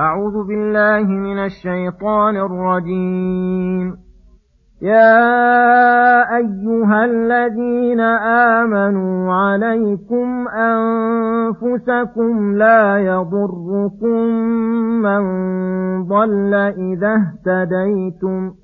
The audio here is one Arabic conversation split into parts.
أعوذ بالله من الشيطان الرجيم. يا أيها الذين آمنوا عليكم أنفسكم لا يضركم من ضل إذا اهتديتم.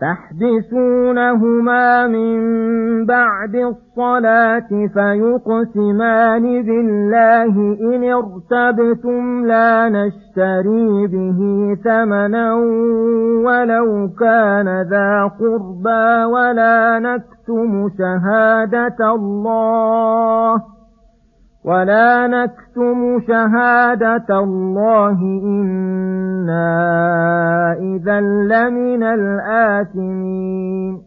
تحبسونهما من بعد الصلاة فيقسمان بالله إن ارتبتم لا نشتري به ثمنا ولو كان ذا قربى ولا نكتم شهادة الله ولا نكتم شهادة الله إنا إذا لمن الآثمين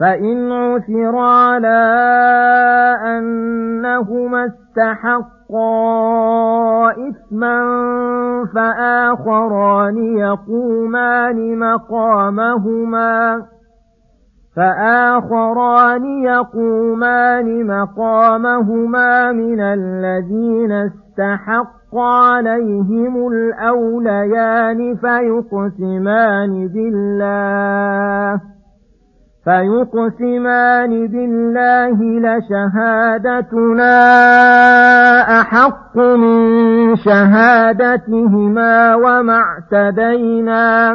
فإن عثر على أنهما استحقا إثما فآخران يقومان مقامهما فآخران يقومان مقامهما من الذين استحق عليهم الأوليان فيقسمان بالله فيقسمان بالله لشهادتنا أحق من شهادتهما وما اعتدينا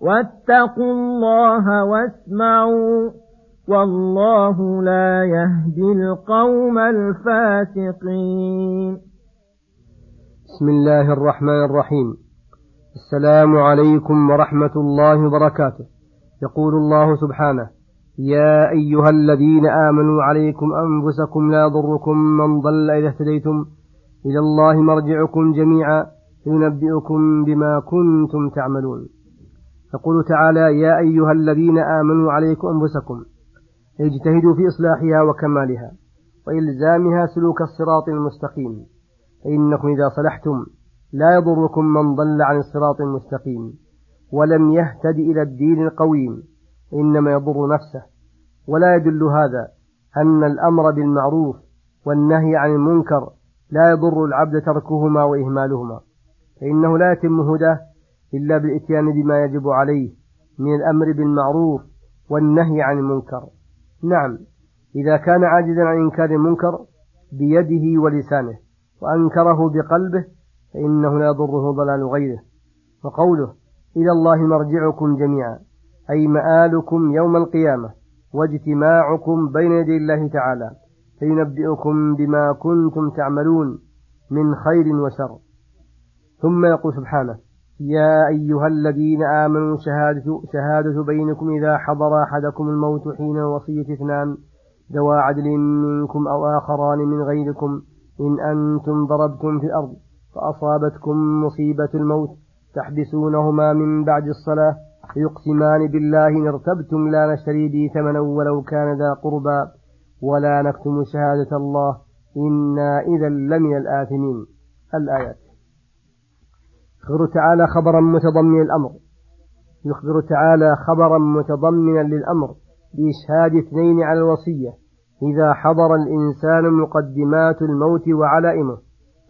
واتقوا الله واسمعوا والله لا يهدي القوم الفاسقين. بسم الله الرحمن الرحيم. السلام عليكم ورحمة الله وبركاته. يقول الله سبحانه يا أيها الذين آمنوا عليكم أنفسكم لا ضركم من ضل إذا اهتديتم إلى الله مرجعكم جميعا. فينبئكم بما كنتم تعملون. يقول تعالى يا أيها الذين آمنوا عليكم أنفسكم اجتهدوا في إصلاحها وكمالها وإلزامها سلوك الصراط المستقيم فإنكم إذا صلحتم لا يضركم من ضل عن الصراط المستقيم ولم يهتد إلى الدين القويم إنما يضر نفسه ولا يدل هذا أن الأمر بالمعروف والنهي عن المنكر لا يضر العبد تركهما وإهمالهما فإنه لا يتم هداه إلا بالإتيان بما يجب عليه من الأمر بالمعروف والنهي عن المنكر. نعم إذا كان عاجزا عن إنكار المنكر بيده ولسانه وأنكره بقلبه فإنه لا يضره ضلال غيره. وقوله إلى الله مرجعكم جميعا أي مآلكم يوم القيامة واجتماعكم بين يدي الله تعالى فينبئكم بما كنتم تعملون من خير وشر. ثم يقول سبحانه يا أيها الذين آمنوا شهادة, شهادة بينكم إذا حضر أحدكم الموت حين الوصية اثنان ذوى عدل منكم أو آخران من غيركم. إن أنتم ضربتم في الأرض فأصابتكم مصيبة الموت تحبسونهما من بعد الصلاة فيقسمان بالله إن ارتبتم لا نشتري به ثمنا ولو كان ذا قربى. ولا نكتم شهادة الله إنا إذا لمن الآثمين. الآيات. يخبر تعالى خبرا متضمن الأمر يخبر تعالى خبرا متضمنا للأمر. بإشهاد اثنين على الوصية. إذا حضر الإنسان مقدمات الموت وعلائمه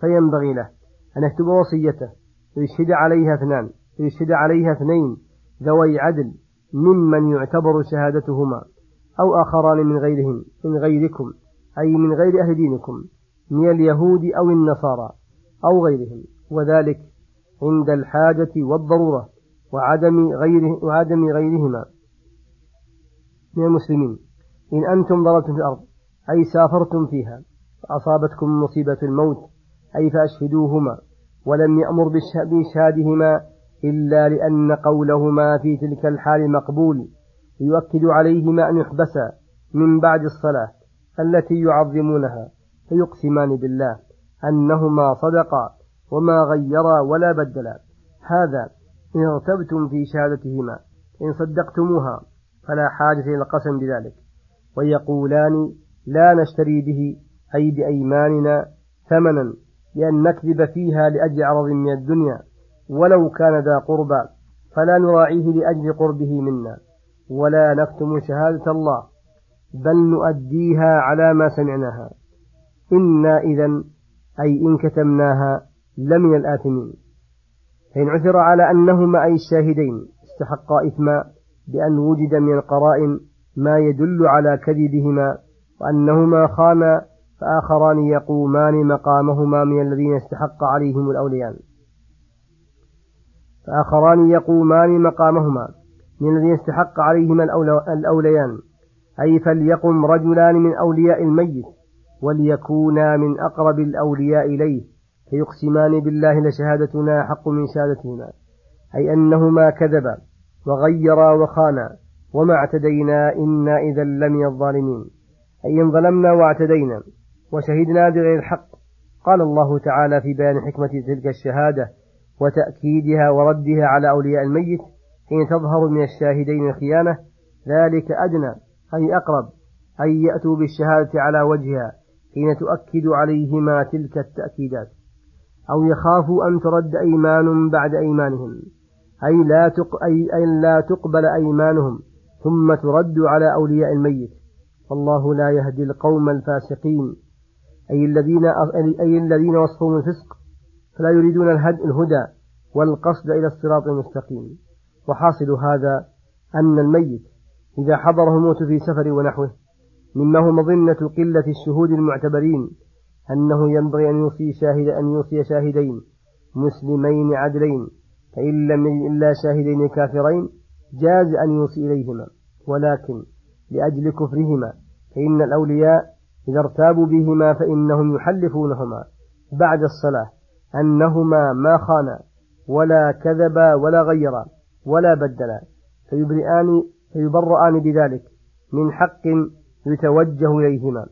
فينبغي له أن يكتب وصيته. ويشهد عليها اثنان. ويشهد عليها اثنين ذوي عدل ممن يعتبر شهادتهما أو آخران من غيرهم من غيركم أي من غير أهل دينكم من اليهود أو النصارى أو غيرهم. وذلك عند الحاجة والضرورة وعدم غيره وعدم غيرهما. من المسلمين إن أنتم ضربتم في الأرض أي سافرتم فيها فأصابتكم مصيبة الموت أي فأشهدوهما ولم يأمر بإشهادهما إلا لأن قولهما في تلك الحال مقبول يؤكد عليهما أن يحبسا من بعد الصلاة التي يعظمونها فيقسمان بالله أنهما صدقا. وما غيرا ولا بدلا. هذا إن ارتبتم في شهادتهما إن صدقتموها فلا حاجة إلى القسم بذلك. ويقولان لا نشتري به أي بأيماننا ثمنا لأن نكذب فيها لأجل عرض من الدنيا. ولو كان ذا قربى فلا نراعيه لأجل قربه منا. ولا نكتم شهادة الله بل نؤديها على ما سمعناها. إنا إذا أي إن كتمناها لمن الآثمين فإن عثر على أنهما أي الشاهدين استحقا إثما بأن وجد من القرائن ما يدل على كذبهما وأنهما خانا فآخران يقومان مقامهما من الذين استحق عليهم الأوليان. فآخران يقومان مقامهما من الذين استحق عليهما الأوليان أي فليقم رجلان من أولياء الميت وليكونا من أقرب الأولياء إليه. فيقسمان بالله لشهادتنا حق من شهادتهما أي أنهما كذبا وغيرا وخانا وما اعتدينا إنا إذا لمن الظالمين. أي إن ظلمنا واعتدينا وشهدنا بغير الحق قال الله تعالى في بيان حكمة تلك الشهادة وتأكيدها وردها على أولياء الميت حين تظهر من الشاهدين الخيانة ذلك أدنى أي أقرب أن يأتوا بالشهادة على وجهها حين تؤكد عليهما تلك التأكيدات. أو يخافوا أن ترد أيمان بعد أيمانهم. أي لا, تق... أي... أي لا تقبل أيمانهم ثم ترد على أولياء الميت. والله لا يهدي القوم الفاسقين. أي الذين أي الذين وصفهم الفسق فلا يريدون الهدى والقصد إلى الصراط المستقيم. وحاصل هذا أن الميت إذا حضره الموت في سفر ونحوه مما هو مظنة قلة الشهود المعتبرين. أنه ينبغي أن يوصي شاهد أن يوصي شاهدين مسلمين عدلين فإن لم يجد إلا شاهدين كافرين جاز أن يوصي إليهما. ولكن لأجل كفرهما فإن الأولياء إذا ارتابوا بهما فإنهم يحلفونهما بعد الصلاة أنهما ما خانا ولا كذبا ولا غيرا ولا بدلا فيبرئان فيبرآن بذلك من حق يتوجه إليهما.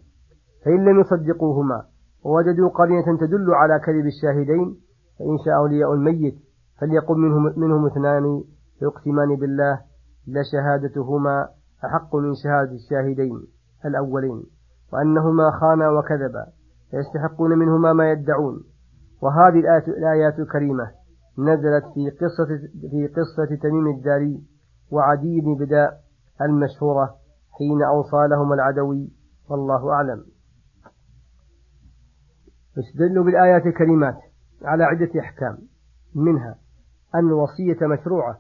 فإن لم يصدقوهما ووجدوا قرينة تدل على كذب الشاهدين فإن شاء أولياء الميت فليقم منهم, منهم اثنان فيقسمان بالله لشهادتهما أحق من شهادة الشاهدين الأولين وأنهما خانا وكذبا فيستحقون منهما ما يدعون. وهذه الآيات الكريمة نزلت في قصة في قصة تميم الداري وعدي بن بداء المشهورة حين أوصى لهما العدوي والله أعلم. يستدل بالآيات الكريمات على عدة أحكام. منها أن الوصية مشروعة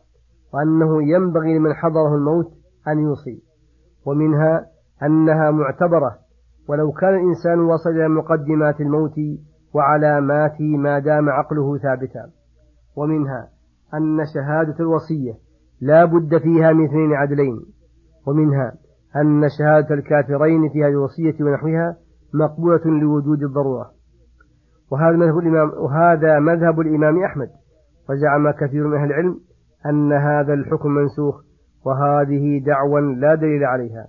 وأنه ينبغي لمن حضره الموت أن يوصي. ومنها أنها معتبرة ولو كان الإنسان وصل إلى مقدمات الموت وعلاماته ما دام عقله ثابتا. ومنها أن شهادة الوصية لا بد فيها من اثنين عدلين. ومنها أن شهادة الكافرين في هذه الوصية ونحوها مقبولة لوجود الضرورة. وهذا مذهب الإمام, وهذا مذهب الإمام أحمد. وزعم كثير من أهل العلم أن هذا الحكم منسوخ وهذه دعوى لا دليل عليها.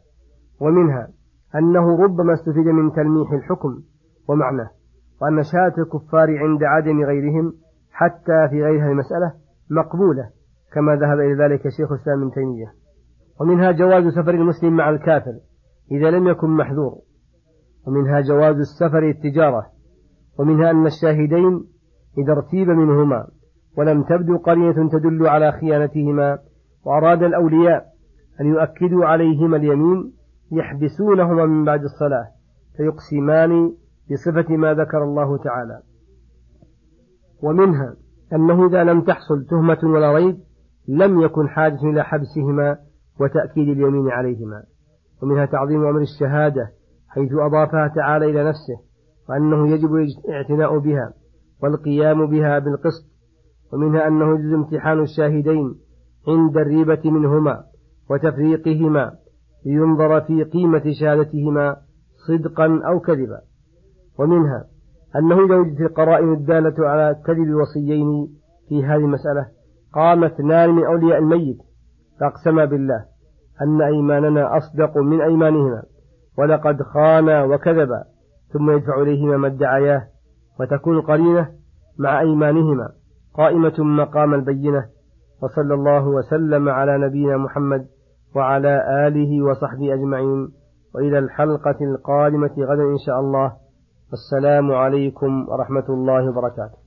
ومنها أنه ربما استفيد من تلميح الحكم ومعناه وأن شهادة الكفار عند عدم غيرهم حتى في غير هذه المسألة مقبولة كما ذهب إلى ذلك شيخ الإسلام ابن تيمية. ومنها جواز سفر المسلم مع الكافر إذا لم يكن محذور. ومنها جواز السفر التجارة ومنها أن الشاهدين إذا ارتيب منهما ولم تبدو قرينة تدل على خيانتهما وأراد الأولياء أن يؤكدوا عليهما اليمين يحبسونهما من بعد الصلاة فيقسمان بصفة ما ذكر الله تعالى. ومنها أنه إذا لم تحصل تهمة ولا ريب لم يكن حاجة إلى حبسهما وتأكيد اليمين عليهما. ومنها تعظيم أمر الشهادة حيث أضافها تعالى إلى نفسه وأنه يجب الاعتناء بها والقيام بها بالقسط ومنها أنه يجوز امتحان الشاهدين عند الريبة منهما وتفريقهما لينظر في قيمة شهادتهما صدقا أو كذبا. ومنها أنه إذا وجدت القرائن الدالة على كذب الوصيين في هذه المسألة قام اثنان من أولياء الميت فأقسما بالله أن أيماننا أصدق من أيمانهما ولقد خانا وكذبا ثم يدفع إليهما ما ادعياه وتكون القرينة مع أيمانهما قائمة مقام البينة وصلى الله وسلم على نبينا محمد وعلى آله وصحبه أجمعين. وإلى الحلقة القادمة غدا إن شاء الله. والسلام عليكم ورحمة الله وبركاته.